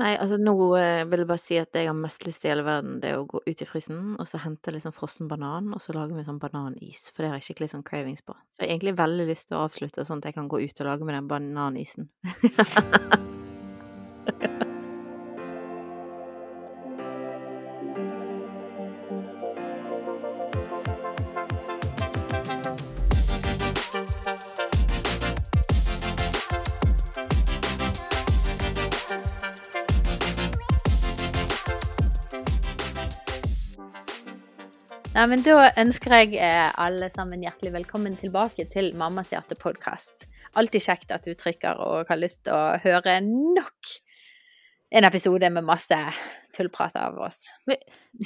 Nei, altså nå eh, vil jeg bare si at det jeg har mest lyst til i hele verden, det er å gå ut i frysen og så hente litt sånn frossen banan, og så lage meg sånn bananis, for det har jeg skikkelig sånn cravings på. Så jeg har egentlig veldig lyst til å avslutte sånn at jeg kan gå ut og lage meg den bananisen. Nei, men Da ønsker jeg eh, alle sammen hjertelig velkommen tilbake til Mammas hjerte-podkast. Alltid kjekt at du trykker og har lyst til å høre nok en episode med masse tullprat av oss.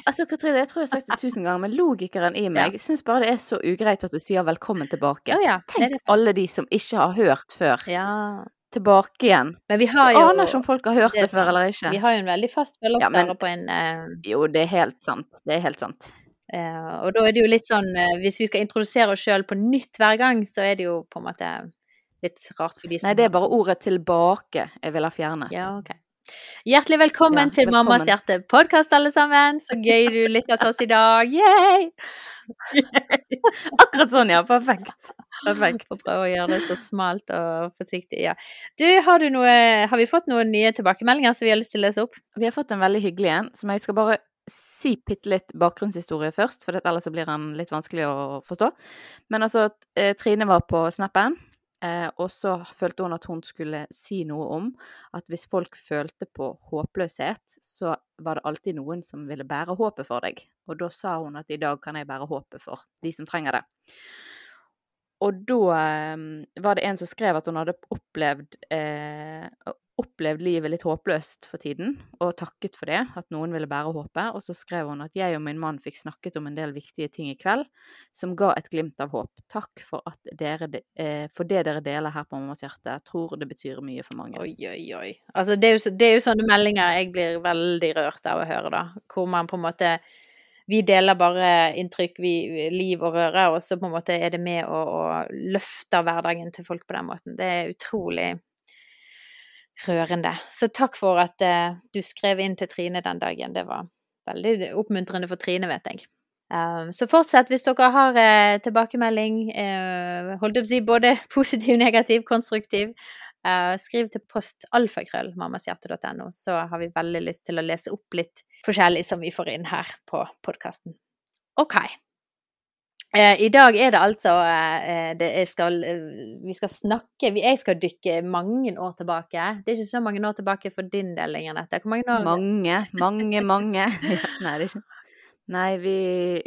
Altså, Katrine, jeg tror jeg har sagt det tusen ganger, men logikeren i meg Ja. syns bare det er så ugreit at du sier 'velkommen tilbake'. Oh, ja, Tenk alle de som ikke har hørt før. Ja. Tilbake igjen. Men vi har Jeg aner ikke om folk har hørt det det, før før eller ikke. Vi har jo en veldig fast Ja, følgerskare men- på en uh... Jo, det er helt sant. Det er helt sant. Eh, Og da er det jo litt sånn eh, Hvis vi skal introdusere oss sjøl på nytt hver gang, så er det jo på en måte litt rart for de som Nei, det er bare ordet 'tilbake' jeg vil ha fjernet. Ja, ok. Hjertelig velkommen Ja, til Mammas hjerte podkast, alle sammen. Så gøy du lytter til oss i dag. Yay! Akkurat sånn, ja. Perfekt. Perfekt. Får prøve å gjøre det så smalt og forsiktig. Ja. Du, har, du noe, har vi fått noen nye tilbakemeldinger som vi har lyst til å lese opp? Vi har fått en veldig hyggelig en, som jeg skal bare si bitte litt bakgrunnshistorie først, for ellers blir han litt vanskelig å forstå. Men altså, eh, Trine var på Snappen, eh, og så følte hun at hun skulle si noe om at hvis folk følte på håpløshet, så var det alltid noen som ville bære håpet for deg. Og da sa hun at i dag kan jeg bære håpet for de som trenger det. Og da eh, var det en som skrev at hun hadde opplevd, opplevd livet litt håpløst for tiden, og takket for det, at noen ville bære håpet. Og så skrev hun at jeg og min mann fikk snakket om en del viktige ting i kveld, som ga et glimt av håp. Takk for, dere, de- eh, for det dere deler her på Mammas hjerte. Jeg tror det betyr mye for mange. Oi, oi, oi. Altså, det er, jo, det er jo sånne meldinger jeg blir veldig rørt av å høre, da. Hvor man på en måte Vi deler bare inntrykk, vi, liv og røre, og så på en måte er det med å, å løfte hverdagen til folk på den måten. Det er utrolig rørende. Så takk for at eh, du skrev inn til Trine den dagen. Det var veldig oppmuntrende for Trine, vet jeg. Um, så fortsett hvis dere har eh, tilbakemelding, eh, holdt opp å si både positiv, negativ, konstruktiv. Uh, skriv til post alfakrøllmammashjerte.no, så har vi veldig lyst til å lese opp litt forskjellig som vi får inn her på podkasten. OK. Eh, I dag er det altså eh, det jeg skal, eh, Vi skal snakke Jeg skal dykke mange år tilbake. Det er ikke så mange år tilbake for din del, lenger, Nette. Hvor mange år? Mange, mange, mange. Nei, det er ikke Nei, vi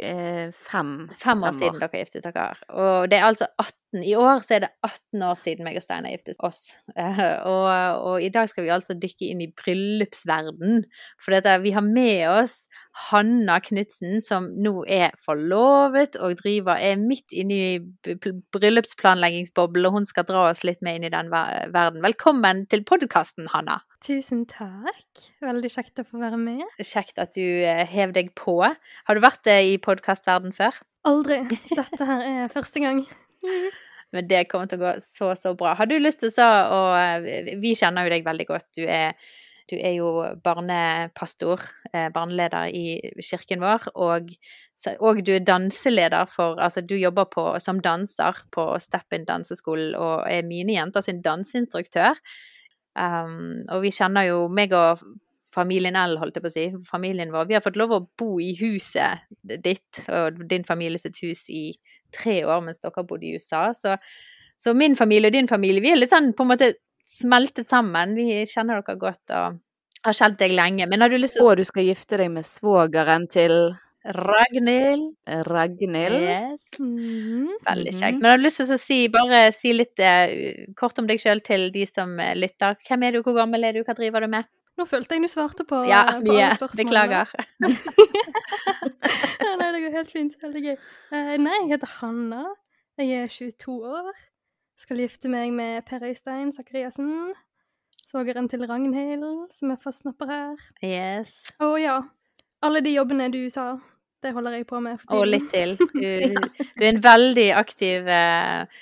er fem. Fem år Fem siden år. dere giftet dere. Og det er altså 18 I år så er det 18 år siden meg og Steinar giftet oss. Eh, og, og i dag skal vi altså dykke inn i bryllupsverden. For dette, vi har med oss Hanna Knutsen, som nå er forlovet og driver er midt inne i bryllupsplanleggingsboblen, og hun skal dra oss litt med inn i den verden. Velkommen til podkasten, Hanna. Tusen takk. Veldig kjekt å få være med. Kjekt at du eh, hev deg på. Har du vært eh, i podkastverden før? Aldri. Dette her er første gang. Men det kommer til å gå så, så bra. Har du lyst til så å Vi kjenner jo deg veldig godt. Du er, du er jo barnepastor, eh, barneleder i kirken vår, og, og du er danseleder for Altså, du jobber på, som danser på Step In danseskolen og er mine jenter sin danseinstruktør. Um, og vi kjenner jo meg og familien L, holdt jeg på å si, familien vår. Vi har fått lov å bo i huset ditt og din familie sitt hus i tre år mens dere bodde i USA. Så, så min familie og din familie, vi er litt sånn på en måte smeltet sammen. Vi kjenner dere godt og har kjent deg lenge. Men har du lyst til å Og du skal gifte deg med svogeren til Ragnhild? Ragnhild. Yes. Mhm. Veldig Mhm. kjekt. Men jeg har lyst til å si, bare si litt eh, kort om deg sjøl til de som eh, lytter? Hvem er du, hvor gammel er du, hva driver du med? Nå følte jeg du svarte på, Ja, på mye. alle spørsmålene. Beklager. nei, det går helt fint. Veldig gøy. Eh, nei, jeg heter Hanna. Jeg er 22 år. Skal gifte meg med Per Øystein Sakariassen. Svogeren til Ragnhild, som er fastnapper her. Yes. Og ja, alle de jobbene du sa, det holder jeg på med for tiden. Og litt til. Du, du er en veldig aktiv eh,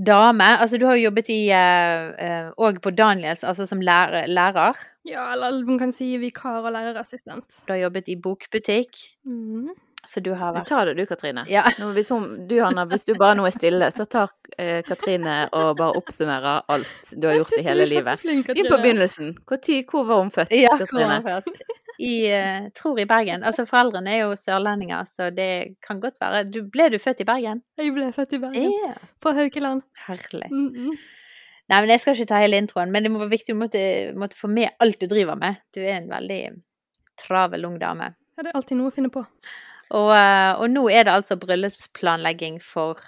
dame. Altså, du har jo jobbet i òg på Daniels, altså som lærer. lærer. Ja, eller man kan si vikar og lærerassistent. Du har jobbet i bokbutikk. Mm. Så du har Du vært tar det du, Katrine. Ja. Nå, hvis, hun, du, Hanna, hvis du bare nå er stille, så tar eh, Katrine og bare oppsummerer alt du har gjort i hele du livet. kjempeflink, Begynn på begynnelsen. Hvor, tid, hvor var hun født? Ja, Katrine? hvor var hun vært? I, eh, tror i Bergen. Altså, foreldrene er jo sørlendinger, så det kan godt være. Du, ble du født i Bergen? Jeg ble født i Bergen, Yeah. på Haukeland. Herlig. Mm -mm. Nei, men jeg skal ikke ta hele introen, men det må være viktig, å måtte, måtte få med alt du driver med. Du er en veldig travel ung dame. Ja, det er alltid noe å finne på. Og, eh, og nå er det altså bryllupsplanlegging for,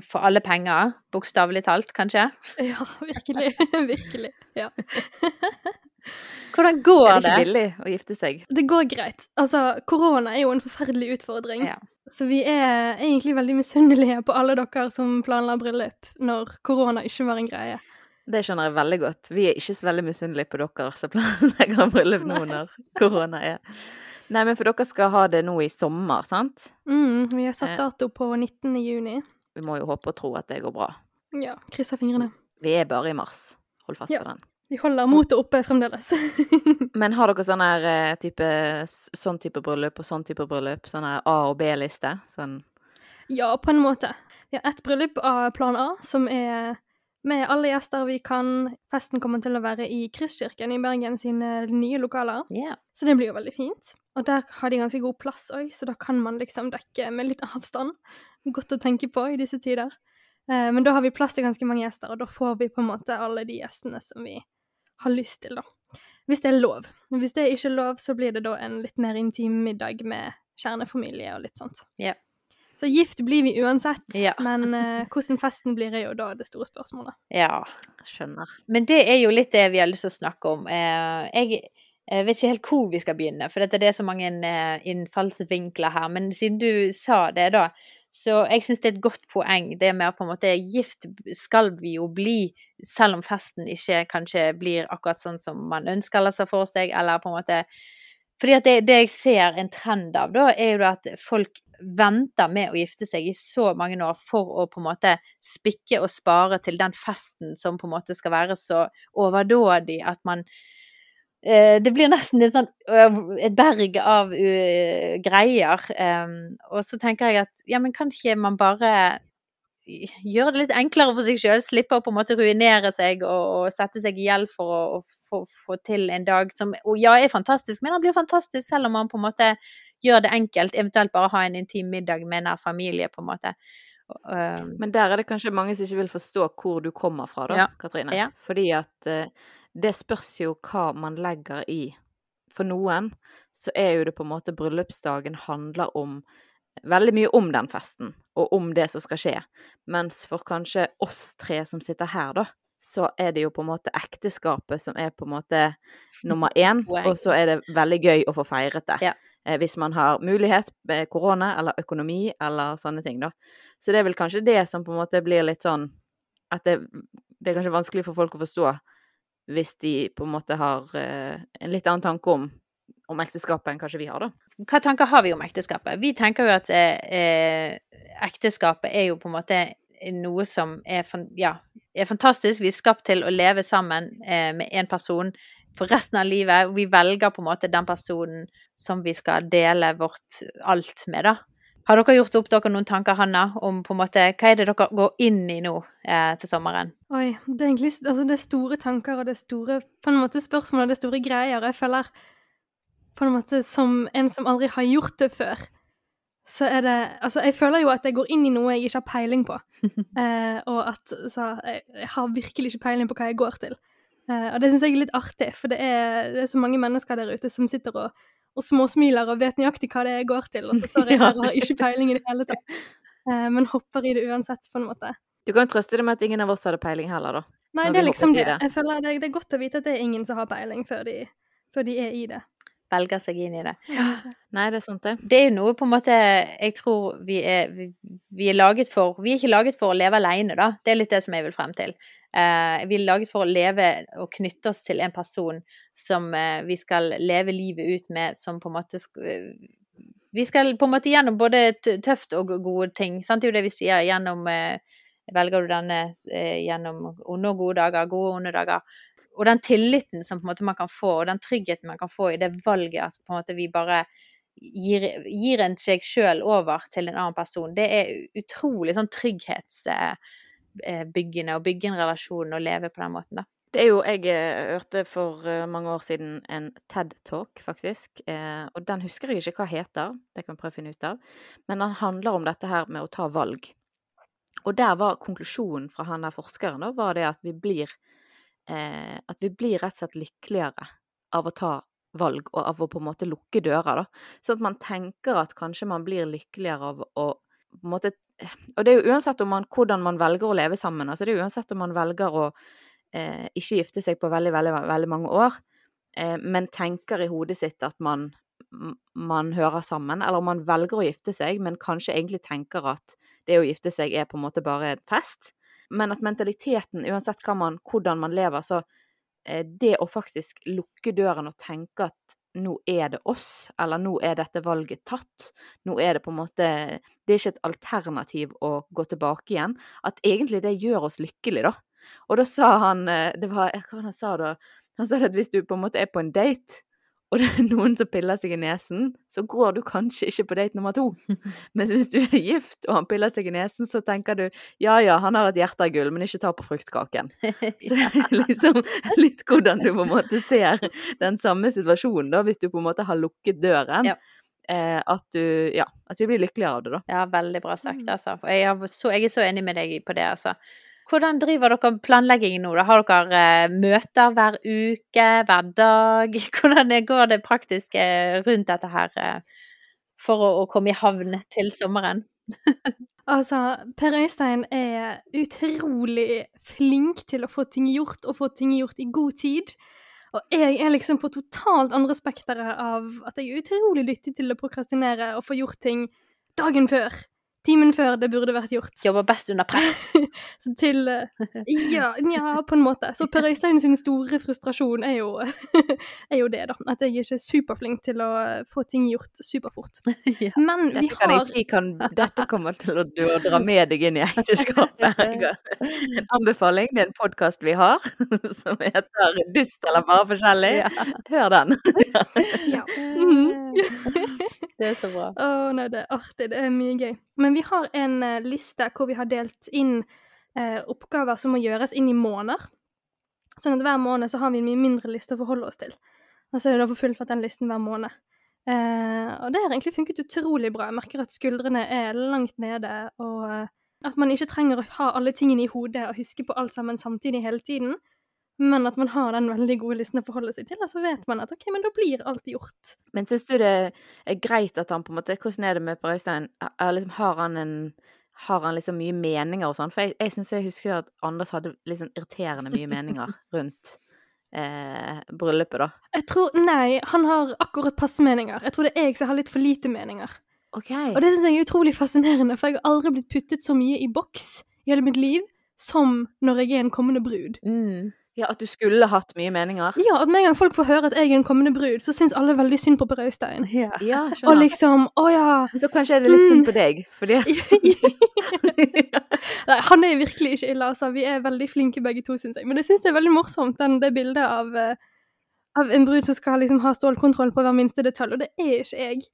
for alle penger, bokstavelig talt, kanskje. Ja, virkelig. virkelig. Ja. Hvordan går det Er det? ikke billig å gifte seg? Det går greit. Altså, korona er jo en forferdelig utfordring. Ja. Så vi er egentlig veldig misunnelige på alle dere som planla bryllup når korona ikke var en greie. Det skjønner jeg veldig godt. Vi er ikke så veldig misunnelige på dere som planlegger bryllup nå når korona er Nei, men for dere skal ha det nå i sommer, sant? Mm, vi har Eh. satt dato på 19. juni. Vi må jo håpe og tro at det går bra. Ja, krysser fingrene. Vi er bare i mars. Hold fast Ja. på den. Vi holder motet oppe fremdeles. Men har dere sånn type sånn type bryllup og sånn type bryllup? Sånn A- og B-liste? Sånn ja, på en måte. Vi har ett bryllup av plan A, som er med alle gjester vi kan. Festen kommer til å være i Kristkirken i Bergen sine nye lokaler. Yeah. Så det blir jo veldig fint. Og der har de ganske god plass òg, så da kan man liksom dekke med litt avstand. Godt å tenke på i disse tider. Eh, men da har vi plass til ganske mange gjester, og da får vi på en måte alle de gjestene som vi har lyst til, da. Hvis det er lov. Hvis det er ikke lov, så blir det da en litt mer intim middag med kjernefamilie og litt sånt. Yeah. Så gift blir vi uansett, Ja. men uh, hvordan festen blir, er jo da det store spørsmålet. ja. Skjønner. Men det er jo litt det vi har lyst til å snakke om. Uh, Jeg jeg vet ikke helt hvor vi skal begynne, for dette, det er så mange eh, innfallsvinkler her. Men siden du sa det, da, så jeg syns det er et godt poeng. Det med på en måte gift skal vi jo bli, selv om festen ikke kanskje blir akkurat sånn som man ønsker eller ser for seg, eller på en måte Fordi at det, det jeg ser en trend av, da, er jo at folk venter med å gifte seg i så mange år for å på en måte spikke og spare til den festen som på en måte skal være så overdådig at man det blir nesten sånn, et berg av uh, greier. Um, og så tenker jeg at ja, men kan ikke man bare gjøre det litt enklere for seg sjøl? Slippe å på en måte ruinere seg og, og sette seg i gjeld for å, få, få til en dag som og ja, er fantastisk, men den blir fantastisk selv om man på en måte gjør det enkelt. Eventuelt bare ha en intim middag med nær familie, på en måte. Um, Men der er det kanskje mange som ikke vil forstå hvor du kommer fra, da, Ja. Katrine. Ja. Fordi at eh, det spørs jo hva man legger i. For noen så er jo det på en måte bryllupsdagen handler om veldig mye om den festen, og om det som skal skje. Mens for kanskje oss tre som sitter her, da, så er det jo på en måte ekteskapet som er på en måte nummer én, og så er det veldig gøy å få feiret det. Ja. Eh, hvis man har mulighet med korona eller økonomi eller sånne ting, da. Så det er vel kanskje det som på en måte blir litt sånn At det, det er kanskje vanskelig for folk å forstå hvis de på en måte har eh, en litt annen tanke om, om ekteskapet enn kanskje vi har, da. hva tanker har vi om ekteskapet? Vi tenker jo at eh, eh, ekteskapet er jo på en måte noe som er, ja, er fantastisk. Vi er skapt til å leve sammen eh, med en person for resten av livet. Vi velger på en måte den personen som vi skal dele vårt alt med, da. Har dere gjort opp dere noen tanker, Hanna, om på en måte, hva er det dere går inn i nå eh, til sommeren? Oi, det er egentlig altså det er store tanker og det er store på en måte spørsmål og det er store greier. Jeg føler på en måte som en som aldri har gjort det før, så er det Altså, jeg føler jo at jeg går inn i noe jeg ikke har peiling på. eh, og at så, jeg, jeg har virkelig ikke peiling på hva jeg går til. Eh, og det syns jeg er litt artig, for det er, det er så mange mennesker der ute som sitter og, og småsmiler og vet nøyaktig hva det går til, og så står jeg her og har ikke peiling i det hele tatt. Eh, men hopper i det uansett, på en måte. Du kan trøste deg med at ingen av oss hadde peiling heller, da. Nei, det er liksom det. det. Jeg føler det, det er godt å vite at det er ingen som har peiling før de, før de er i det. Velger seg inn i det. Nei, det er sant, det. Det er jo noe på en måte jeg tror vi er, vi, vi er laget for Vi er ikke laget for å leve alene, da. Det er litt det som jeg vil frem til. Uh, vi er laget for å leve og knytte oss til en person som uh, vi skal leve livet ut med, som på en måte sk Vi skal på en måte gjennom både tøft og gode ting. Sant? Det er jo det vi sier gjennom uh, velger du denne eh, gjennom onde og gode dager, gode og onde dager. Og den tilliten som man kan få, og den tryggheten man kan få i det valget at på en måte vi bare gir, gir en seg sjøl over til en annen person, det er utrolig sånn trygghetsbyggende å bygge en relasjon og leve på den måten, da. Det er jo Jeg eh, hørte for eh, mange år siden en TED-talk, faktisk. Eh, og den husker jeg ikke hva heter, det kan jeg prøve å finne ut av. Men den handler om dette her med å ta valg. Og der var konklusjonen fra han der forskeren da, var det at vi blir eh, At vi blir rett og slett lykkeligere av å ta valg, og av å på en måte lukke dører, da. Sånn at man tenker at kanskje man blir lykkeligere av å på en måte Og det er jo uansett man, hvordan man velger å leve sammen. altså Det er jo uansett om man velger å eh, ikke gifte seg på veldig, veldig, veldig mange år, eh, men tenker i hodet sitt at man, man hører sammen, eller om man velger å gifte seg, men kanskje egentlig tenker at det å gifte seg er på en måte bare en fest. Men at mentaliteten, uansett man, hvordan man lever, så eh, det å faktisk lukke døren og tenke at nå er det oss, eller nå er dette valget tatt. Nå er det på en måte Det er ikke et alternativ å gå tilbake igjen. At egentlig det gjør oss lykkelige, da. Og da sa han eh, det var, Hva han sa da? Han sa at hvis du på en måte er på en date, og det er noen som piller seg i nesen, så går du kanskje ikke på date nummer to. Mens hvis du er gift og han piller seg i nesen, så tenker du ja ja, han har et hjerte av gull, men ikke ta på fruktkaken. Så liksom litt hvordan du på en måte ser den samme situasjonen, da, hvis du på en måte har lukket døren. Ja. Eh, at du Ja, at vi blir lykkeligere av det, da. Ja, veldig bra sagt, mm. altså. Jeg, så, jeg er så enig med deg på det, altså. Hvordan driver dere planleggingen nå? Da? Har dere eh, møter hver uke, hver dag? Hvordan går det praktisk eh, rundt dette her eh, for å komme i havn til sommeren? altså, Per Øystein er utrolig flink til å få ting gjort, og få ting gjort i god tid. Og jeg er liksom på totalt andre spekteret av at jeg er utrolig lyttig til å prokrastinere og få gjort ting dagen før timen før det burde vært gjort. Jobber best under press. så til eh, ja, ja, på en måte. Så Per Øystein sin store frustrasjon er jo, er jo det, da. At jeg ikke er superflink til å få ting gjort superfort. ja. Men vi dette kan har jeg si kan, Dette kommer til å dra med deg inn i ekteskapet. En anbefaling, det er en podkast vi har som heter 'Dust eller bare forskjellig'. Hør den. ja. Mm. det er så bra. Å oh, nei, det er artig. Det er mye gøy. Men vi har en uh, liste hvor vi har delt inn uh, oppgaver som må gjøres inn i måneder. Sånn at hver måned så har vi en mye mindre liste å forholde oss til. Og så er det da for fullført den listen hver måned. Uh, og det har egentlig funket utrolig bra. Jeg merker at skuldrene er langt nede, og at man ikke trenger å ha alle tingene i hodet og huske på alt sammen samtidig hele tiden. Men at man har den veldig gode listen å forholde seg til, og så vet man at OK, men da blir alt gjort. Men syns du det er greit at han på en måte Hvordan er det med Per Øystein? Liksom, har han en har han liksom mye meninger og sånn? For jeg, jeg syns jeg husker at Anders hadde liksom irriterende mye meninger rundt eh, bryllupet, da. Jeg tror Nei, han har akkurat passe meninger. Jeg tror det er jeg som har litt for lite meninger. Okay. Og det syns jeg er utrolig fascinerende, for jeg har aldri blitt puttet så mye i boks i hele mitt liv som når jeg er en kommende brud. Mm. Ja, At du skulle hatt mye meninger? Ja, at med en gang folk får høre at jeg er en kommende brud, så syns alle veldig synd på Per Øystein. Ja, ja Og liksom Å ja. Så kanskje er det litt synd på deg, fordi Nei, han er virkelig ikke ille, altså. Vi er veldig flinke begge to, syns jeg. Men jeg syns det er veldig morsomt, den, det bildet av, uh, av en brud som skal liksom ha stålkontroll på hver minste detalj, og det er ikke jeg.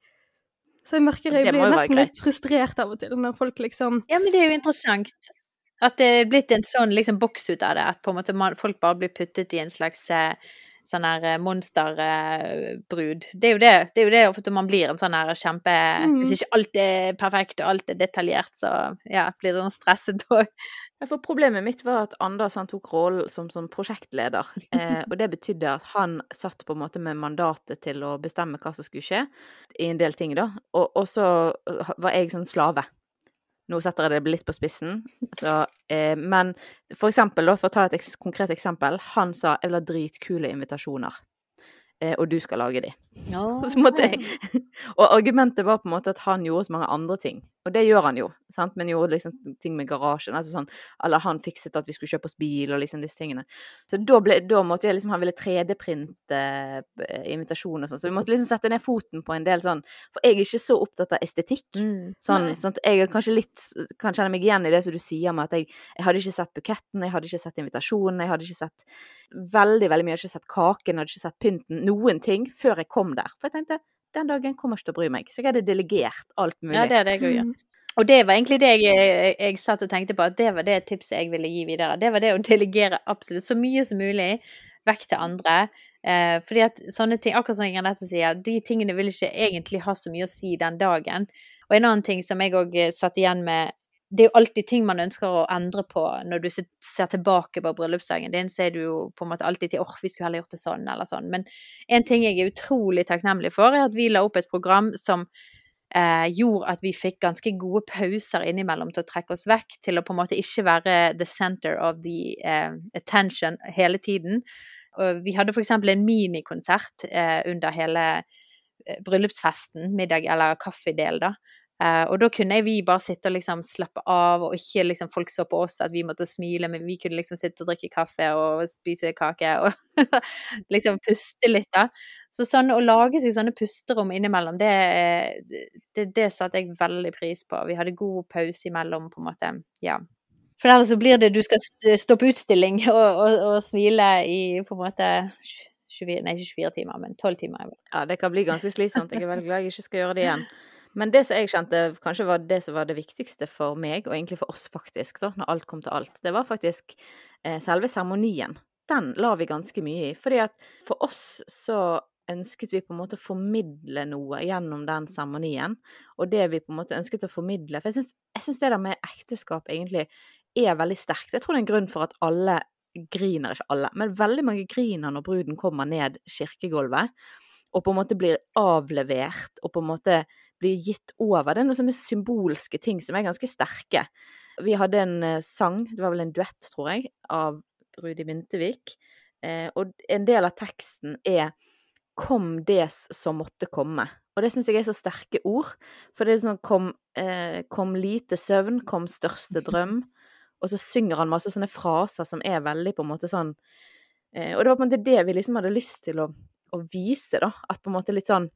Så jeg merker jeg blir nesten litt frustrert av og til når folk liksom Ja, men det er jo interessant. At det er blitt en sånn liksom boks ut av det, at på en måte man, folk bare blir puttet i en slags eh, sånn her eh, monsterbrud. Det er jo det, det er jo det ofte man blir en sånn her kjempe mm. Hvis ikke alt er perfekt og alt er detaljert, så ja, blir det noe stresset òg. For problemet mitt var at Anders han tok rollen som, som prosjektleder. Eh, og det betydde at han satt på en måte med mandatet til å bestemme hva som skulle skje i en del ting, da. Og, og så var jeg sånn slave. Nå setter jeg det litt på spissen. Så, eh, men for eksempel, for å ta et konkret eksempel. Han sa 'jeg vil ha dritkule invitasjoner'. Eh, og du skal lage de. Jeg, og argumentet var på en måte at han gjorde så mange andre ting. Og det gjør han jo, sant? men gjorde liksom ting med garasjen. altså sånn, Eller han fikset at vi skulle kjøpe oss bil og liksom disse tingene. Så da, ble, da måtte jeg liksom, han ville 3D-printe eh, invitasjon og sånn. Så vi måtte liksom sette ned foten på en del sånn For jeg er ikke så opptatt av estetikk. Mm. Sånn, sånn jeg er kanskje litt kan kjenne meg igjen i det som du sier med at jeg, jeg hadde ikke sett buketten, jeg hadde ikke sett invitasjonen, jeg hadde ikke sett veldig veldig mye, jeg hadde ikke sett kaken, jeg hadde ikke sett pynten, noen ting, før jeg kom der. For jeg tenkte den dagen kommer jeg ikke til å bry meg. Så jeg hadde delegert alt mulig. Ja, det hadde jeg òg gjort. Og det var egentlig det jeg, jeg, jeg satt og tenkte på, at det var det tipset jeg ville gi videre. Det var det å delegere absolutt så mye som mulig vekk til andre. Eh, fordi at sånne ting, akkurat som Anette sier, de tingene vil ikke egentlig ha så mye å si den dagen. Og en annen ting som jeg òg satt igjen med det er jo alltid ting man ønsker å endre på når du ser tilbake på bryllupsdagen. Den ser er du jo på en måte alltid til åh, vi skulle heller gjort det sånn, eller sånn. Men en ting jeg er utrolig takknemlig for, er at vi la opp et program som eh, gjorde at vi fikk ganske gode pauser innimellom til å trekke oss vekk, til å på en måte ikke være the center of the eh, attention hele tiden. Og vi hadde eksempel en minikonsert eh, under hele eh, bryllupsfesten, middag eller kaffedel, da. Eh, og da kunne vi bare sitte og liksom slappe av, og ikke liksom folk så på oss at vi måtte smile, men vi kunne liksom sitte og drikke kaffe og spise kake og liksom puste litt, da. Så sånn å lage seg sånne pusterom innimellom, det, det, det satte jeg veldig pris på. Vi hadde god pause imellom, på en måte. Ja. For ellers så blir det du skal st- stå på utstilling og, og, og smile i på en måte 24, nei, ikke 24 timer, men 12 timer. Ja, det kan bli ganske slitsomt. Jeg er veldig glad jeg ikke skal gjøre det igjen. Men det som jeg kjente kanskje var det som var det viktigste for meg, og egentlig for oss faktisk, da, når alt kom til alt, det var faktisk eh, selve seremonien. Den la vi ganske mye i. Fordi at for oss så ønsket vi på en måte å formidle noe gjennom den seremonien. Og det vi på en måte ønsket å formidle For jeg syns, det der med ekteskap egentlig er veldig sterkt. Jeg tror det er en grunn for at alle griner, ikke alle, men veldig mange griner når bruden kommer ned kirkegulvet og på en måte blir avlevert og på en måte blir gitt over. Det er noen sånne symbolske ting som er ganske sterke. Vi hadde en eh, sang, det var vel en duett, tror jeg, av Rudi Myntevik. Eh, og en del av teksten er 'Kom des som måtte komme'. Og det syns jeg er så sterke ord. For det er sånn kom, eh, 'Kom lite søvn, kom største drøm'. Og så synger han masse sånne fraser som er veldig på en måte sånn eh, Og det var på en måte det vi liksom hadde lyst til å, å vise, da. At på en måte litt sånn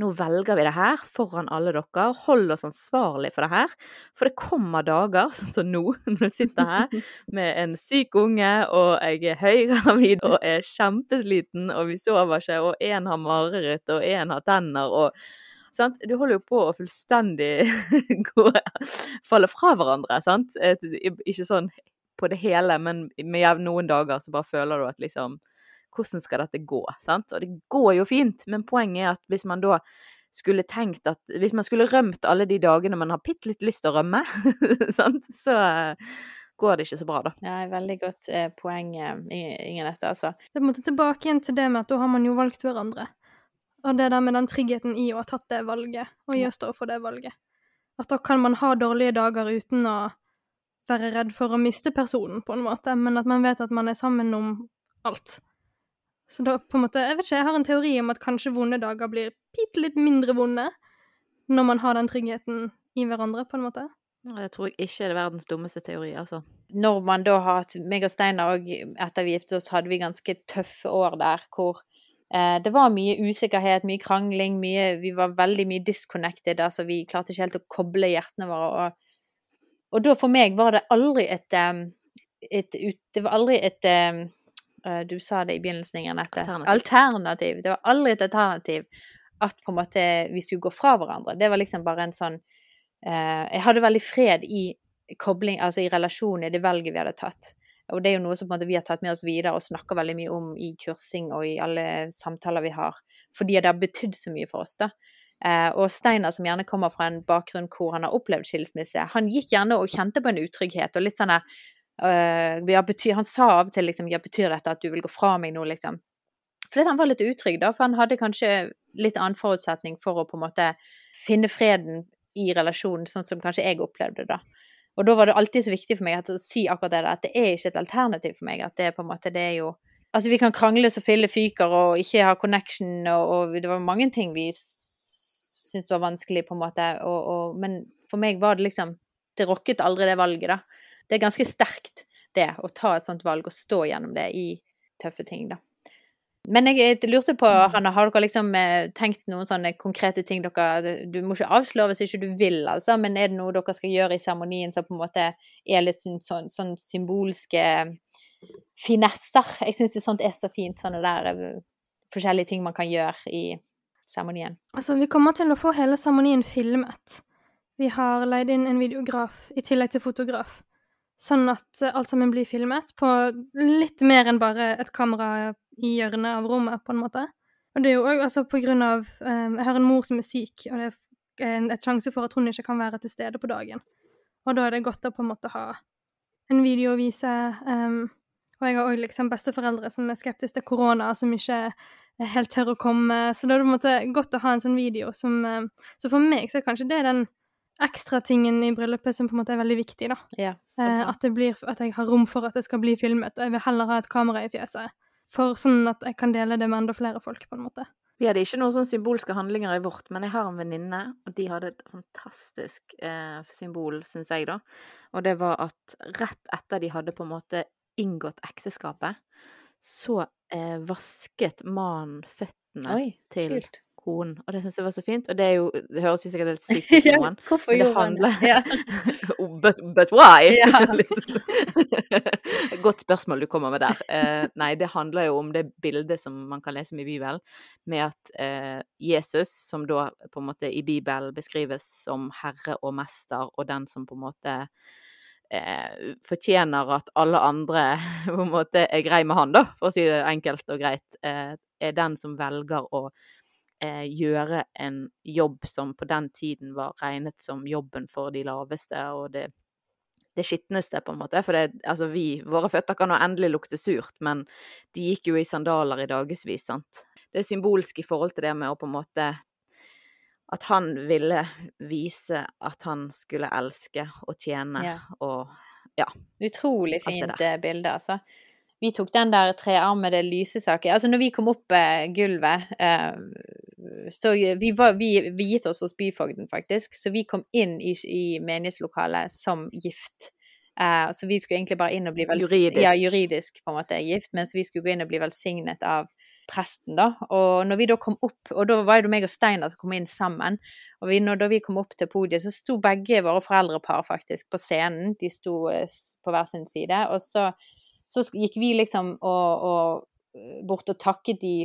nå velger vi det her foran alle dere. Hold oss ansvarlig for det her. For det kommer dager, sånn som nå, når jeg sitter her med en syk unge, og jeg er høygravid og er kjempesliten, og vi sover ikke, og én har mareritt, og én har tenner, og sant? Du holder jo på å fullstendig gå Falle fra hverandre, sant? Ikke sånn på det hele, men med noen dager så bare føler du at liksom hvordan skal dette gå? Sant? Og det går jo fint, men poenget er at hvis man da skulle tenkt at Hvis man skulle rømt alle de dagene man har bitte litt lyst til å rømme, sant? så eh, går det ikke så bra, da. Ja, veldig godt eh, poeng, eh, Ingen Ette, altså. Det er på en måte tilbake igjen til det med at da har man jo valgt hverandre. Og det der med den tryggheten i å ha tatt det valget, og i å stå for det valget. At da kan man ha dårlige dager uten å være redd for å miste personen, på en måte, men at man vet at man er sammen om alt. Så da på en måte Jeg vet ikke, jeg har en teori om at kanskje vonde dager blir bitte litt mindre vonde når man har den tryggheten i hverandre, på en måte. Det tror jeg ikke er det verdens dummeste teori, altså. Når man da har hatt meg og Steinar og etter vi giftet oss, hadde vi ganske tøffe år der hvor eh, det var mye usikkerhet, mye krangling, mye Vi var veldig mye disconnected, altså vi klarte ikke helt å koble hjertene våre. Og, og da for meg var det aldri et, et, et, ut- Det var aldri et eh, Du sa det i begynnelsen, Nette. Alternativ. Alternativ. Det var aldri et alternativ at på en måte vi skulle gå fra hverandre. Det var liksom bare en sånn eh, Jeg hadde veldig fred i kobling, altså i relasjonen, i det valget vi hadde tatt. Og det er jo noe som vi har tatt med oss videre og snakker veldig mye om i kursing og i alle samtaler vi har, fordi det har betydd så mye for oss, da. Eh, og Steinar, som gjerne kommer fra en bakgrunn hvor han har opplevd skilsmisse, han gikk gjerne og kjente på en utrygghet og litt sånn der eh, ja, betyr, Han sa av og til liksom Ja, betyr dette at du vil gå fra meg nå, liksom? Fordi han var litt utrygg, da, for han hadde kanskje litt annen forutsetning for å på en måte finne freden i relasjonen, sånn som kanskje jeg opplevde det, da. Og da var det alltid så viktig for meg å si akkurat det, at det er ikke et alternativ for meg. At det er på en måte, det er jo Altså, vi kan krangle så fille fyker og ikke ha connection, og, og det var mange ting vi syntes var vanskelig, på en måte. Og, og, men for meg var det liksom Det rokket aldri det valget, da. Det er ganske sterkt, det, å ta et sånt valg og stå gjennom det i tøffe ting, da. Men jeg, lurte på, Hanna, har dere liksom eh, tenkt noen sånne konkrete ting dere Du må ikke avsløre hvis ikke du vil, altså, men er det noe dere skal gjøre i seremonien som på en måte er litt sånn, sånn, sånn symbolske finesser? Jeg syns sånt er så fint, sånne der eh, forskjellige ting man kan gjøre i seremonien. Altså, vi kommer til å få hele seremonien filmet. Vi har leid inn en videograf i tillegg til fotograf. Sånn at eh, alt sammen blir filmet på litt mer enn bare et kamera i hjørnet av rommet, på en måte. Og det er jo òg altså på grunn av um, Jeg har en mor som er syk, og det er en et sjanse for at hun ikke kan være til stede på dagen. Og da er det godt å på en måte ha en video å vise. Um, og jeg har òg liksom besteforeldre som er skeptiske til korona, som ikke helt tør å komme. Så da er det på en måte godt å ha en sånn video som um, Så for meg så er kanskje det den ekstra tingen i bryllupet som på en måte er veldig viktig, da. Ja, Eh, at, det blir, at jeg har rom for at det skal bli filmet, jeg vil heller ha et kamera i fjeset. For sånn at jeg kan dele det med enda flere folk, på en måte. Vi hadde ikke noen sånne symbolske handlinger i vårt, men jeg har en venninne, og de hadde et fantastisk eh, symbol, syns jeg, da. Og det var at rett etter de hadde på en måte inngått ekteskapet, så eh, vasket mannen føttene Oi, til kult. Konen. Og det syns jeg var så fint. Og det, jo, det høres jo sikkert helt sykt ut noen. Hvorfor Men det handler- Ja. Oh, but, but why? Ja. Godt spørsmål du kommer med der. Eh, nei, det handler jo om det bildet som man kan lese om i Bibelen, med at eh, Jesus, som da på en måte i Bibelen beskrives som herre og mester, og den som på en måte eh, fortjener at alle andre på en måte er grei med han, da, for å si det enkelt og greit, eh, er den som velger å eh, gjøre en jobb som på den tiden var regnet som jobben for de laveste og det, det skitneste, på en måte. For det, altså vi, våre føtter kan jo endelig lukte surt, men de gikk jo i sandaler i dagevis, sant. Det er symbolsk i forhold til det med å på en måte At han ville vise at han skulle elske og tjene Ja. og Utrolig fint eh, bilde, altså. Vi tok den der trearmede lysesaken Altså, når vi kom opp eh, gulvet eh, Så vi, var, vi viet oss hos byfogden, faktisk. Så vi kom inn i, i menighetslokalet som gift. Eh, så vi skulle egentlig bare inn og bli. Juridisk. Ja, juridisk på en måte gift, mens vi skulle gå inn og bli velsignet av presten, da. Og når vi da kom opp, og da var det meg og Steinar som kom inn sammen, og vi, når, vi kom opp til podiet, så sto begge våre foreldrepar faktisk på scenen. De sto eh, på hver sin side. Og så, så gikk vi liksom og, og bort og takket de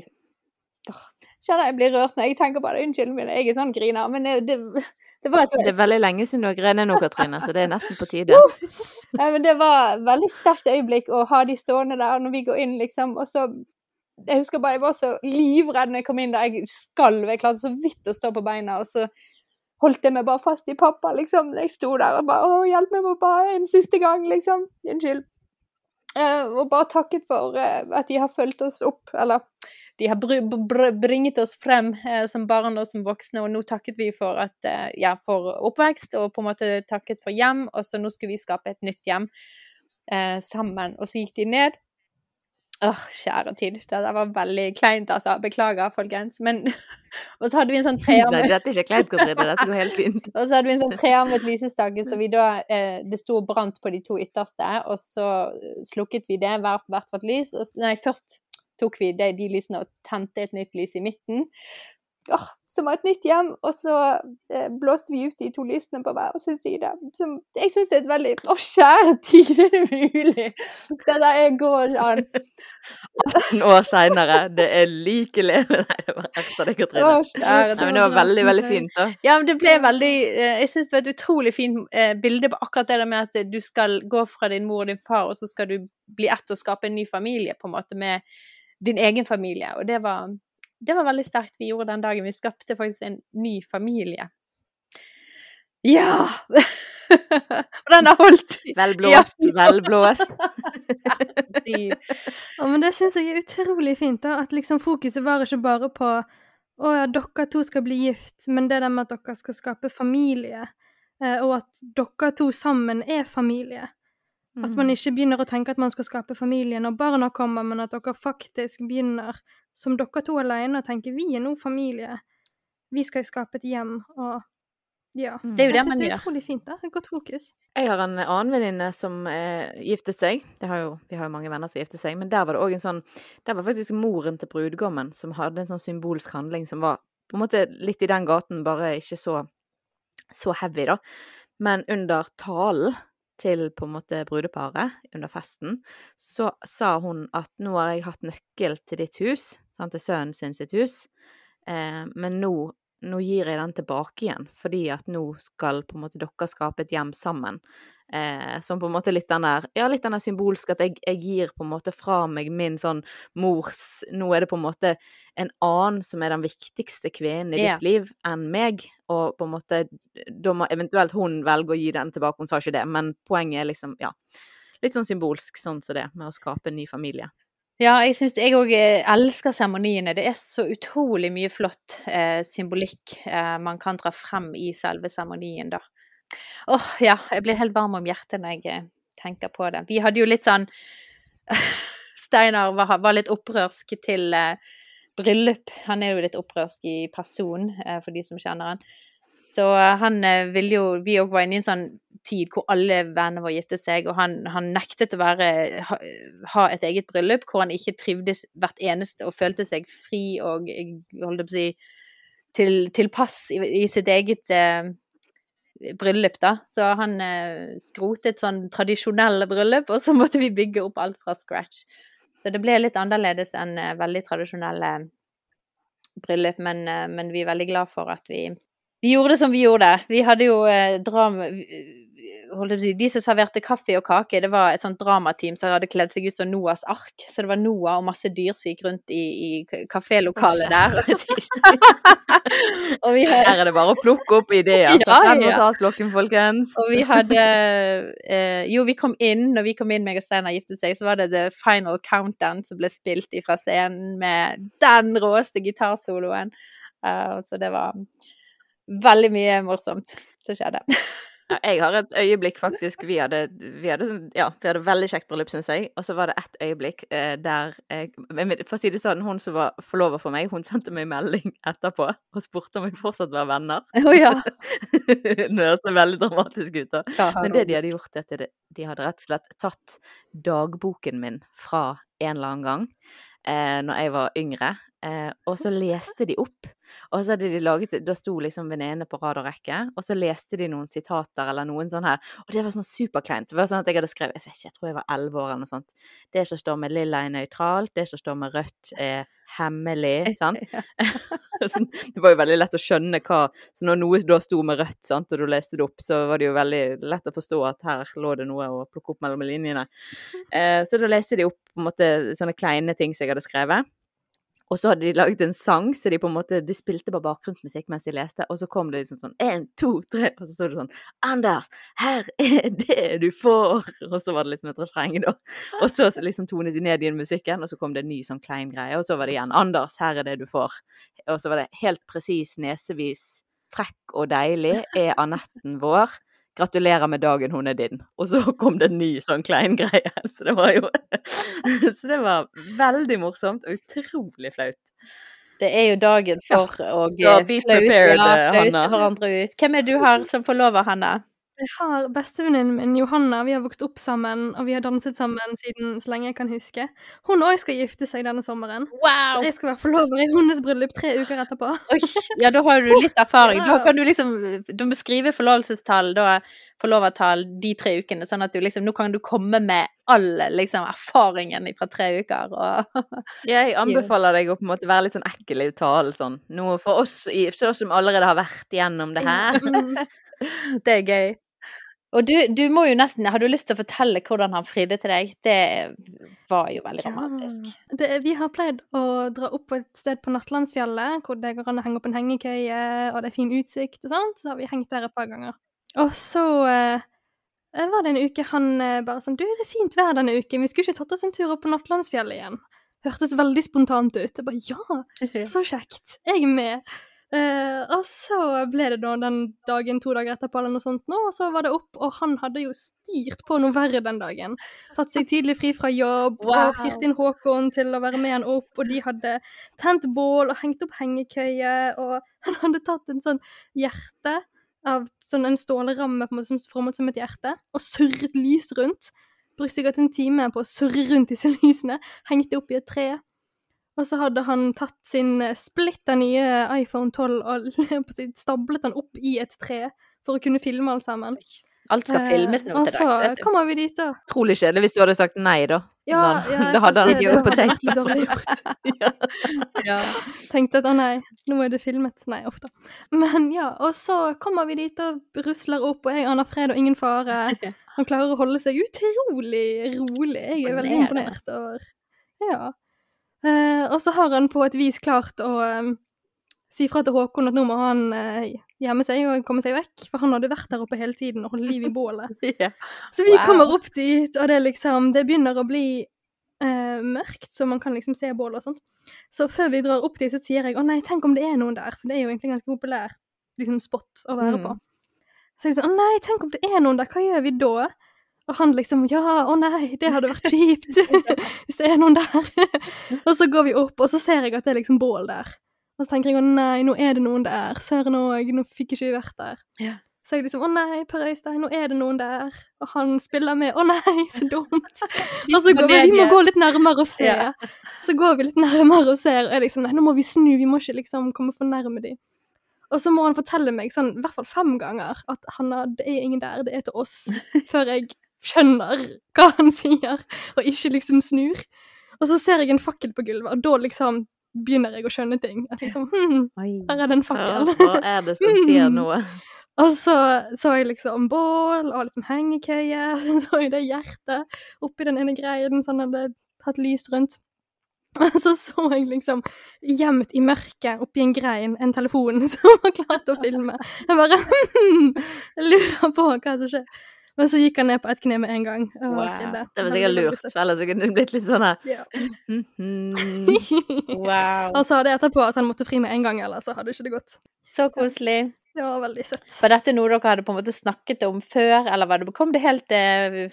Kjenner jeg blir rørt når jeg tenker på det. Unnskyld min, jeg er sånn griner. Men det, det, det var et Det er veldig lenge siden du har grenet nå, Katrine, så det er nesten på tide. Nei, men det var et veldig sterkt øyeblikk å ha de stående der når vi går inn, liksom. Og så Jeg husker bare jeg var så livredd når jeg kom inn der. Jeg skalv. Jeg klarte så vidt å stå på beina, og så holdt jeg meg bare fast i pappa, liksom. Jeg sto der og bare Å, hjelp meg, pappa, en siste gang, liksom. Unnskyld. Eh, og bare takket for eh, at de har fulgt oss opp, eller de har br br bringet oss frem eh, som barn og som voksne, og nå takket vi for, at, ja, for oppvekst, og på en måte takket for hjem, og så nå skal vi skape et nytt hjem eh, sammen. Og så gikk de ned. Åh, kjære tid. Det var veldig kleint, altså. Beklager, folkens. Men Og så hadde vi en sånn Nei, trearmet dette er ikke kleint, Katrine. Dette går helt fint. og så hadde vi en sånn trearmet lysestake, så vi da eh, Det sto brant på de to ytterste, og så eh, slukket vi det, hvert vårt lys. Og, nei, først tok vi det, de lysene og tente et nytt lys i midten. Åh, som var et nytt hjem. Og så eh, blåste vi ut de to lysene på hver sin side. Som, jeg syns det er et veldig Å, kjære tid, er det mulig? Det der er går an. 18 år seinere, det er like leve Nei, det var erter det, Å, Katrine. kjære Nei, men det var veldig, veldig fint, da. Ja, men det ble veldig eh, Jeg syns det var et utrolig fint eh, bilde på akkurat det der med at du skal gå fra din mor og din far, og så skal du bli ett og skape en ny familie, på en måte, med din egen familie. Og det var, det var veldig sterkt vi gjorde den dagen. Vi skapte faktisk en ny familie. Ja! og den har holdt Velblåst, velblåst. Ja, men det syns jeg er utrolig fint, da. At liksom fokuset var ikke bare på å ja, dere to skal bli gift, men det der med at dere skal skape familie, eh, og at dere to sammen er familie. At man ikke begynner å tenke at man skal skape familie når barna kommer, men at dere faktisk begynner som dere to alene og tenker vi er nå familie. Vi skal skape et hjem, og ja. Mm. Det er jo det Jeg syns det er utrolig fint. da. Et godt fokus. Jeg har en annen venninne som eh, giftet seg. Det har jo, vi har jo mange venner som giftet seg, men der var det òg en sånn Der var faktisk moren til brudgommen som hadde en sånn symbolsk handling som var på en måte litt i den gaten, bare ikke så, så heavy, da. Men under talen til på en måte brudeparet, under festen, så sa hun at nå har jeg hatt nøkkel til ditt hus, sant, til sønnen sin sitt hus, eh, men nå nå gir jeg den tilbake igjen, fordi at nå skal på en måte dere skape et hjem sammen. Eh, som på en måte litt den der Ja, litt den der symbolsk at jeg, jeg gir på en måte fra meg min sånn mors Nå er det på en måte en annen som er den viktigste kvinnen i Ja. ditt liv enn meg, og på en måte Da må eventuelt hun velge å gi den tilbake. Hun sa ikke det, men poenget er liksom, ja Litt sånn symbolsk sånn som det, med å skape en ny familie. Ja, jeg syns jeg òg elsker seremoniene. Det er så utrolig mye flott eh, symbolikk eh, man kan dra frem i selve seremonien, da. Åh, ja, jeg blir helt varm om hjertet når jeg eh, tenker på det. Vi hadde jo litt sånn Steinar var, var litt opprørsk til eh, bryllup. Han er jo litt opprørsk i person, eh, for de som kjenner han. Så eh, han eh, ville jo Vi òg var inne i en sånn tid hvor alle vennene våre giftet seg, og han, han nektet å være, ha, ha et eget bryllup hvor han ikke trivdes hvert eneste og følte seg fri og eh, holdt jeg på å si til, tilpass i, i sitt eget eh, bryllup, da. Så han eh, skrotet sånn tradisjonelle bryllup, og så måtte vi bygge opp alt fra scratch. Så det ble litt annerledes enn eh, veldig tradisjonelle bryllup, men, eh, men vi er veldig glad for at vi vi gjorde det som vi gjorde. Vi hadde jo eh, drama De som serverte kaffe og kake, det var et sånt dramateam som hadde kledd seg ut som Noahs ark. Så det var Noah og masse dyr som gikk rundt i, i kafélokalet der. og vi hadde Her er det bare å plukke opp ideer. Ta frem ja. notatblokken, folkens. Og vi hadde eh, Jo, vi kom inn, når vi kom inn, meg og Steinar giftet seg, så var det The Final Countdown som ble spilt fra scenen med den råeste gitarsoloen. Uh, så det var veldig mye morsomt som skjedde. Ja, Jeg har et øyeblikk, faktisk. Vi hadde, vi hadde, sånn- ja, vi hadde veldig kjekt bryllup, syns jeg. Og så var det ett øyeblikk eh, der jeg For å si det sånn, hun som var forlover for meg, hun sendte meg melding etterpå og spurte om vi fortsatt var venner. Å ja. det høres veldig dramatisk ut, da. Men det de hadde gjort, er at de, de hadde rett og slett tatt dagboken min fra en eller annen gang eh, når jeg var yngre, eh, og så leste de opp. Og så hadde de laget, Da sto liksom venninnene på rad og rekke, og så leste de noen sitater eller noen sånn her. Og det var sånn superkleint. Det var sånn at jeg hadde skrevet Jeg vet ikke, jeg tror jeg var elleve år eller noe sånt. Det som står med lilla er nøytralt, det som står med rødt er hemmelig. sant? Det var jo veldig lett å skjønne hva Så når noe da sto med rødt, sant, og du leste det opp, så var det jo veldig lett å forstå at her lå det noe å plukke opp mellom linjene. Eh, så da leste de opp på en måte sånne kleine ting som jeg hadde skrevet. Og så hadde de laget en sang, så de på en måte, de spilte bare bakgrunnsmusikk mens de leste. Og så kom det liksom sånn én, to, tre, og så sto det sånn Anders, her er det du får! Og så var det liksom et refreng, da. Og så liksom tonet de ned igjen musikken, og så kom det en ny sånn klein greie. Og så var det igjen Anders, her er det du får. Og så var det helt presis nesevis. Frekk og deilig er Anetten vår. Gratulerer med dagen, hun er din. Og så kom det en ny sånn klein greie. Så det var jo Så det var veldig morsomt og utrolig flaut. Det er jo dagen Ja, for å så eh, flause ja, eh, flause hverandre ut. Hvem er det du har som forlover, Hanna? Jeg har bestevenninnen min, Johanna. Vi har vokst opp sammen, og vi har danset sammen siden så lenge jeg kan huske. Hun òg skal gifte seg denne sommeren. Så jeg skal være forlover i hennes bryllup tre uker etterpå. Oi, ja, da har du litt erfaring. Da kan du liksom Du må skrive forlovelsestall, da forlovertall, de tre ukene, sånn at du liksom Nå kan du komme med all liksom erfaringen fra tre uker, og Jeg anbefaler deg å på en måte være litt sånn ekkel i talen. Sånn. Noe for oss, i, for oss som allerede har vært gjennom det her. Det er gøy. Og du, du må jo nesten Har du lyst til å fortelle hvordan han fridde til deg? Det var jo veldig romantisk. Det, vi har pleid å dra opp på et sted på Nattlandsfjellet, hvor det går an å henge opp en hengekøye, og det er fin utsikt og sånt. Så har vi hengt der et par ganger. Og så eh, var det en uke han eh, bare sånn Du, det er fint vær denne uken, vi skulle ikke tatt oss en tur opp på Nattlandsfjellet igjen? Hørtes veldig spontant ut. Jeg bare ja, så kjekt. Jeg er med. Eh, og så ble det da den dagen to dager etterpå, eller noe sånt nå, og så var det opp, og han hadde jo styrt på noe verre den dagen. Tatt seg tidlig fri fra jobb, Wow. og hyrt inn Håkon til å være med han opp, og de hadde tent bål og hengt opp hengekøye, og han hadde tatt en sånn hjerte av sånn en stålramme på en måte som formet som et hjerte, og surret lys rundt. Brukte sikkert en time på å surre rundt disse lysene, hengte opp i et tre. Og så hadde han tatt sin eh, splitter nye iPhone 12 og stablet den opp i et tre for å kunne filme alt sammen. Alt skal filmes nå Eh, til dags, Og så kommer vi dit, da. Utrolig kjedelig hvis du hadde sagt nei, da. Ja, Da- ja, da hadde han det på tape. dårlig gjort. Ja. Tenkte at å nei, nå er det filmet. Nei, ofte. Men ja, og så kommer vi dit og rusler opp, og jeg aner fred og ingen fare. Han klarer å holde seg utrolig rolig. Jeg er veldig imponert over Ja. Eh, og så har han på et vis klart å eh, si fra til Håkon at nå må han eh, gjemme seg og komme seg vekk, for han hadde vært der oppe hele tiden og holdt liv i bålet. yeah. Så vi Wow. kommer opp dit, og det liksom Det begynner å bli eh, mørkt, så man kan liksom se bålet og sånt. Så før vi drar opp dit, så sier jeg å nei, tenk om det er noen der, for det er jo egentlig en ganske populær liksom, spot å være Mm. på. Så jeg sier å nei, tenk om det er noen der, hva gjør vi da? Og han liksom ja, å nei, det hadde vært kjipt hvis det er noen der. og så går vi opp, og så ser jeg at det er liksom bål der. Og så tenker jeg å nei, nå er det noen der. Søren òg, nå fikk ikke vi vært der. Ja. Så jeg liksom å nei, Per Øystein, nå er det noen der. Og han spiller med. Å nei, så dumt. og så går vi, vi må gå litt nærmere og se. Ja. Så går vi litt nærmere og ser, og jeg liksom nei, nå må vi snu, vi må ikke liksom komme for nærme de. Og så må han fortelle meg sånn, i hvert fall fem ganger at han har, det er ingen der, det er til oss. Før jeg skjønner hva han sier, og ikke liksom snur. Og så ser jeg en fakkel på gulvet, og da liksom begynner jeg å skjønne ting. At liksom, hm, her er det en Ja, fakkel. hva er det som sier noe? Og så så jeg liksom bål og liksom hengekøye, og så så jeg det hjertet oppi den ene greien han hadde hatt lys rundt. Og så så jeg liksom gjemt i mørket oppi en grein en telefon som var klar til å filme. Jeg bare hm, lurer på hva som skjer. Men så gikk han ned på ett kne med en gang. Wow. Det var sikkert lurt, for ellers kunne det blitt litt sånn her Ja. mhm. Wow. Han sa det etterpå at han måtte fri med en gang, ellers så hadde ikke det gått. Så koselig. Det var veldig søtt. Var dette noe dere hadde på en måte snakket om før, eller var det, kom det helt eh,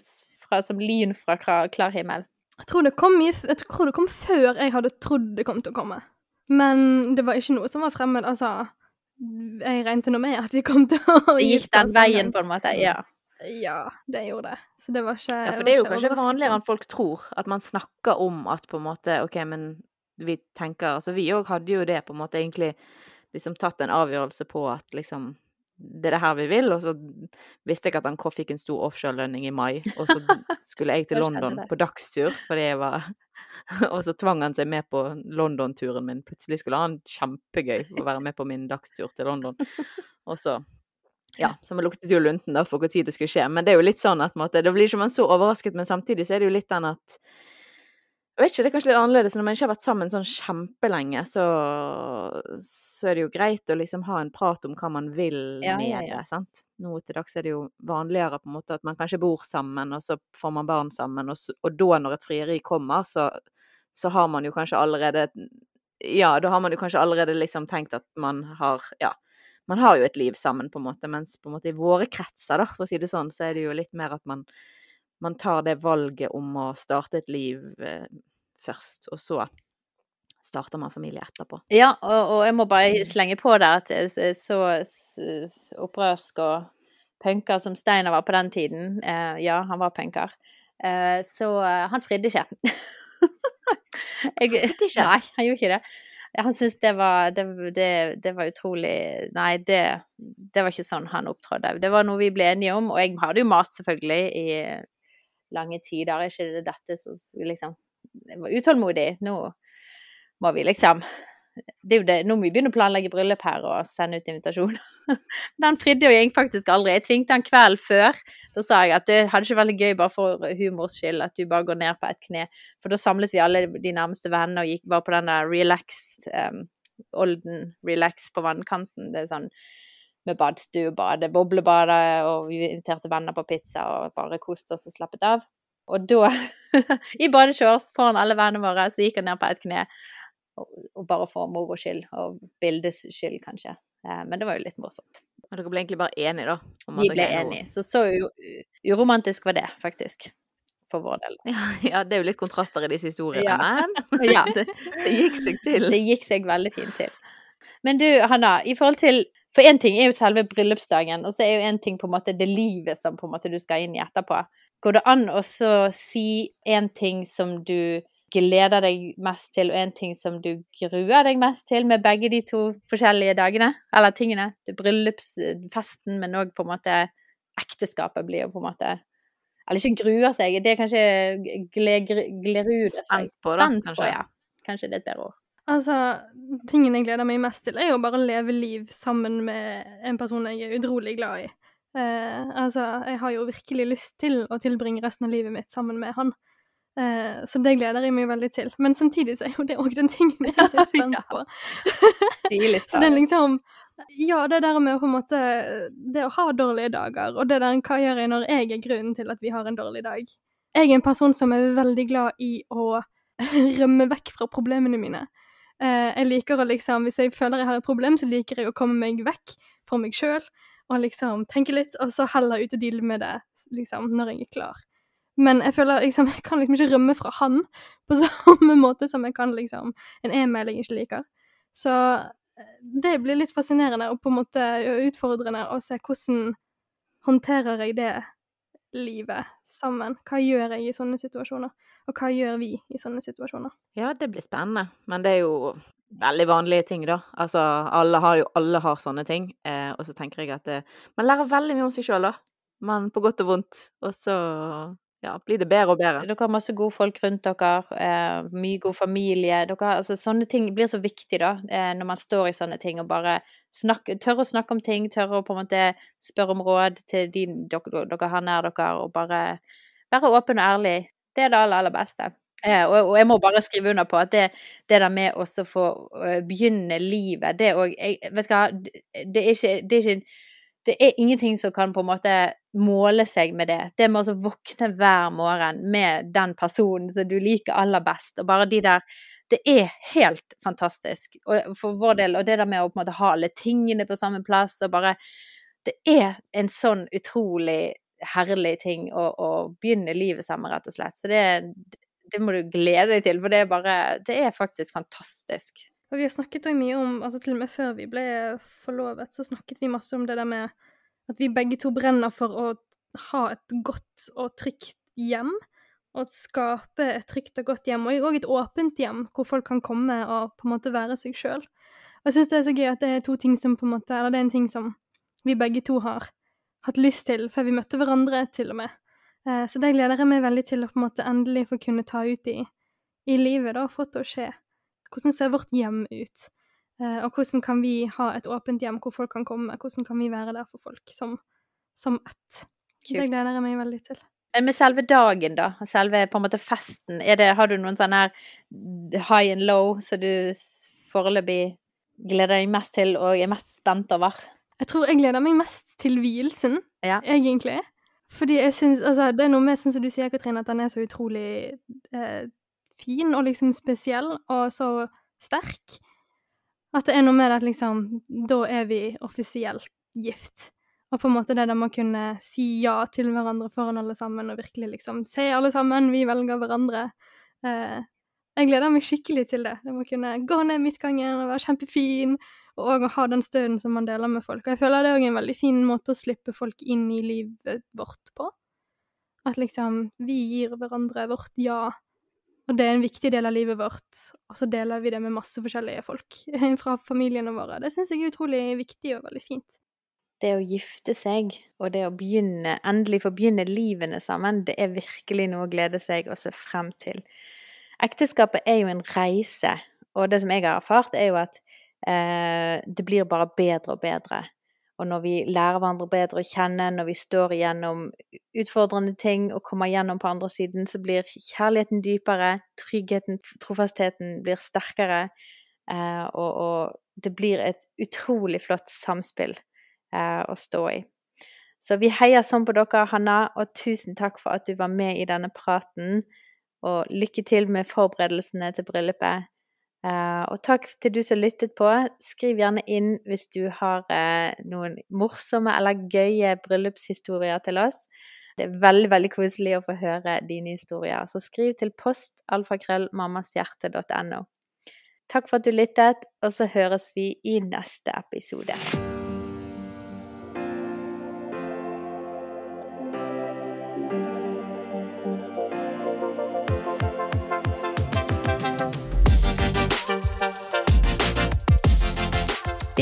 fra, som lyn fra klar, himmel? Jeg tror, det kom jeg tror det kom før jeg hadde trodd det kom til å komme. Men det var ikke noe som var fremmed. Altså, jeg regnet nå med at vi kom til å Det gikk den veien, på en måte? Ja. Ja, det gjorde det. Så det var ikke Ja, for det er jo kanskje vanligere enn folk tror, at man snakker om at på en måte OK, men vi tenker Altså vi òg hadde jo det på en måte egentlig liksom tatt en avgjørelse på at liksom det er det her vi vil, og så visste jeg at han fikk en stor offshore-lønning i mai, og så skulle jeg til London på dagstur fordi jeg var Og så tvang han seg med på London-turen min. Plutselig skulle han kjempegøy å være med på min dagstur til London. Og så ja, så vi luktet jo lunten da for hvor tid det skulle skje. Men det er jo litt sånn at måte, da blir ikke man så overrasket, men samtidig så er det jo litt den at Jeg vet ikke, det er kanskje litt annerledes når man ikke har vært sammen sånn kjempelenge, så, så er det jo greit å liksom ha en prat om hva man vil Ja, med ja, ja. det, sant. Nå til dags er det jo vanligere på en måte at man kanskje bor sammen, og så får man barn sammen, og, så, og da når et frieri kommer, så, så har man jo kanskje allerede Ja, da har man jo kanskje allerede liksom tenkt at man har Ja man har jo et liv sammen, på en måte, mens på en måte i våre kretser, da, for å si det sånn, så er det jo litt mer at man, man tar det valget om å starte et liv eh, først, og så starter man familie etterpå. Ja, og, og jeg må bare slenge på der at er så s- s- opprørsk og punker som Steinar var på den tiden. Eh, ja, han var punker. Eh, så eh, han fridde ikke. jeg, Fridde ikke? Nei, han gjorde ikke det. Han syntes det var det, det, det var utrolig Nei, det, det var ikke sånn han opptrådde. Det var noe vi ble enige om, og jeg hadde jo mast selvfølgelig i lange tider. Er ikke det dette som liksom Jeg var utålmodig. Nå må vi liksom det er jo det, Nå må vi begynne å planlegge bryllup her og sende ut invitasjoner. Men han fridde jo egentlig faktisk aldri. Jeg tvingte han kvelden før. Da sa jeg at det hadde ikke veldig gøy bare for humors skyld at du bare går ned på ett kne. For da samles vi alle de nærmeste vennene og gikk, bare på den der relax um, Olden relax på vannkanten. Det er sånn med badstue, bade, boblebade, og vi inviterte venner på pizza og bare koste oss og slappet av. Og da, i badeshorts foran alle vennene våre, så gikk han ned på ett kne og, bare for moro skyld, og bildets skyld, kanskje. Eh, men det var jo litt morsomt. Men dere ble egentlig bare enige, da? om Vi ble enige. Så så uromantisk var det, faktisk. For vår del. Ja, ja, det er jo litt kontraster i disse historiene, Ja. men Ja. det, det gikk seg til. Det gikk seg veldig fint til. Men du, Hanna, i forhold til For én ting er jo selve bryllupsdagen, og så er jo en ting på en måte det livet som på en måte du skal inn i etterpå. Går det an å så si én ting som du gleder deg mest til, og en ting som du gruer deg mest til, med begge de to forskjellige dagene? Eller tingene? Det bryllupsfesten, men òg på en måte ekteskapet blir jo på en måte Eller ikke gruer seg, det er kanskje gle, gle, gleruder seg. Spent på, da, Spent kanskje. På, ja. Kanskje det er et bedre ord. Altså, tingen jeg gleder meg mest til, er jo bare å leve liv sammen med en person jeg er utrolig glad i. Eh, altså, jeg har jo virkelig lyst til å tilbringe resten av livet mitt sammen med han. Eh, så det gleder jeg meg veldig til. Men samtidig så er jo det òg den tingen jeg er spent på. Så det er liksom Ja, det der med på en måte Det å ha dårlige dager, og det der hva gjør jeg når jeg er grunnen til at vi har en dårlig dag? Jeg er en person som er veldig glad i å rømme vekk fra problemene mine. Eh, jeg liker å liksom Hvis jeg føler jeg har et problem, så liker jeg å komme meg vekk fra meg sjøl og liksom tenke litt, og så heller ut og deale med det liksom når jeg er klar. Men jeg føler liksom Jeg kan liksom ikke rømme fra han på samme måte som jeg kan liksom en e-mail jeg ikke liker. Så eh, det blir litt fascinerende og på en måte utfordrende å se hvordan håndterer jeg det livet sammen. Hva gjør jeg i sånne situasjoner, og hva gjør vi i sånne situasjoner? Ja, det blir spennende. Men det er jo veldig vanlige ting, da. Altså, alle har jo alle har sånne ting. Eh, og så tenker jeg at det, man lærer veldig mye om seg sjøl, da. Men på godt og vondt. Og så ja, blir det bedre og bedre. Dere har masse gode folk rundt dere, eh, mye god familie. Dere, altså, sånne ting blir så viktig, da, eh, når man står i sånne ting, og bare snakke, tørre å snakke om ting, tørre å på en måte spørre om råd til de dere, dere har nær dere, og bare være åpen og ærlig. Det er det aller, aller beste. Eh, og, og jeg må bare skrive under på at det, det der med å få eh, begynne livet, det òg Vet du hva, det er ikke, det er ikke det er ingenting som kan på en måte måle seg med det. Det med å våkne hver morgen med den personen som du liker aller best, og bare de der Det er helt fantastisk og for vår del. Og det der med å på en måte ha alle tingene på samme plass og bare Det er en sånn utrolig herlig ting å, å begynne livet sammen, rett og slett. Så det, det må du glede deg til, for det er bare Det er faktisk fantastisk. Og vi har snakket òg mye om, altså til og med før vi ble forlovet, så snakket vi masse om det der med at vi begge to brenner for å ha et godt og trygt hjem. Og skape et trygt og godt hjem, og òg et åpent hjem, hvor folk kan komme og på en måte være seg sjøl. Og jeg syns det er så gøy at det er to ting som på en måte, eller det er en ting som vi begge to har hatt lyst til før vi møtte hverandre, til og med. Eh, Så det gleder jeg meg veldig til å på en måte endelig få kunne ta ut i, i livet, da, og få til å skje. Hvordan ser vårt hjem ut? Eh, og hvordan kan vi ha et åpent hjem hvor folk kan komme? Hvordan kan vi være der for folk som, som ett? Det Kult. gleder jeg meg veldig til. Men med selve dagen, da? Selve på en måte festen. Er det, har du noen sånne her high and low som du foreløpig gleder deg mest til og er mest spent over? Jeg tror jeg gleder meg mest til vielsen, Ja. egentlig. Fordi jeg syns Altså, det er noe med, sånn som du sier, Katrine, at den er så utrolig eh, fin og liksom spesiell og så sterk. At det er noe med at liksom Da er vi offisielt gift. Og på en måte det der med å kunne si ja til hverandre foran alle sammen, og virkelig liksom se alle sammen, vi velger hverandre. Eh, jeg gleder meg skikkelig til det. Det må kunne gå ned midtgangen og være kjempefin, og å ha den støden som man deler med folk. Og jeg føler det er òg en veldig fin måte å slippe folk inn i livet vårt på. At liksom vi gir hverandre vårt ja, og det er en viktig del av livet vårt, og så deler vi det med masse forskjellige folk fra familiene våre. Det syns jeg er utrolig viktig og veldig fint. Det å gifte seg og det å begynne, endelig få begynne livene sammen, det er virkelig noe å glede seg og se frem til. Ekteskapet er jo en reise, og det som jeg har erfart, er jo at eh, det blir bare bedre og bedre. Og når vi lærer hverandre bedre å kjenne, når vi står igjennom utfordrende ting og kommer gjennom på andre siden, så blir kjærligheten dypere, tryggheten, trofastheten blir sterkere, eh, og, og det blir et utrolig flott samspill eh, å stå i. Så vi heier sånn på dere, Hanna, og tusen takk for at du var med i denne praten. Og lykke til med forberedelsene til bryllupet. Eh, og takk til du som lyttet på. Skriv gjerne inn hvis du har eh, noen morsomme eller gøye bryllupshistorier til oss. Det er veldig veldig koselig å få høre dine historier. Så skriv til post alfakrøllmamashjerte.no. Takk for at du lyttet, og så høres vi i neste episode.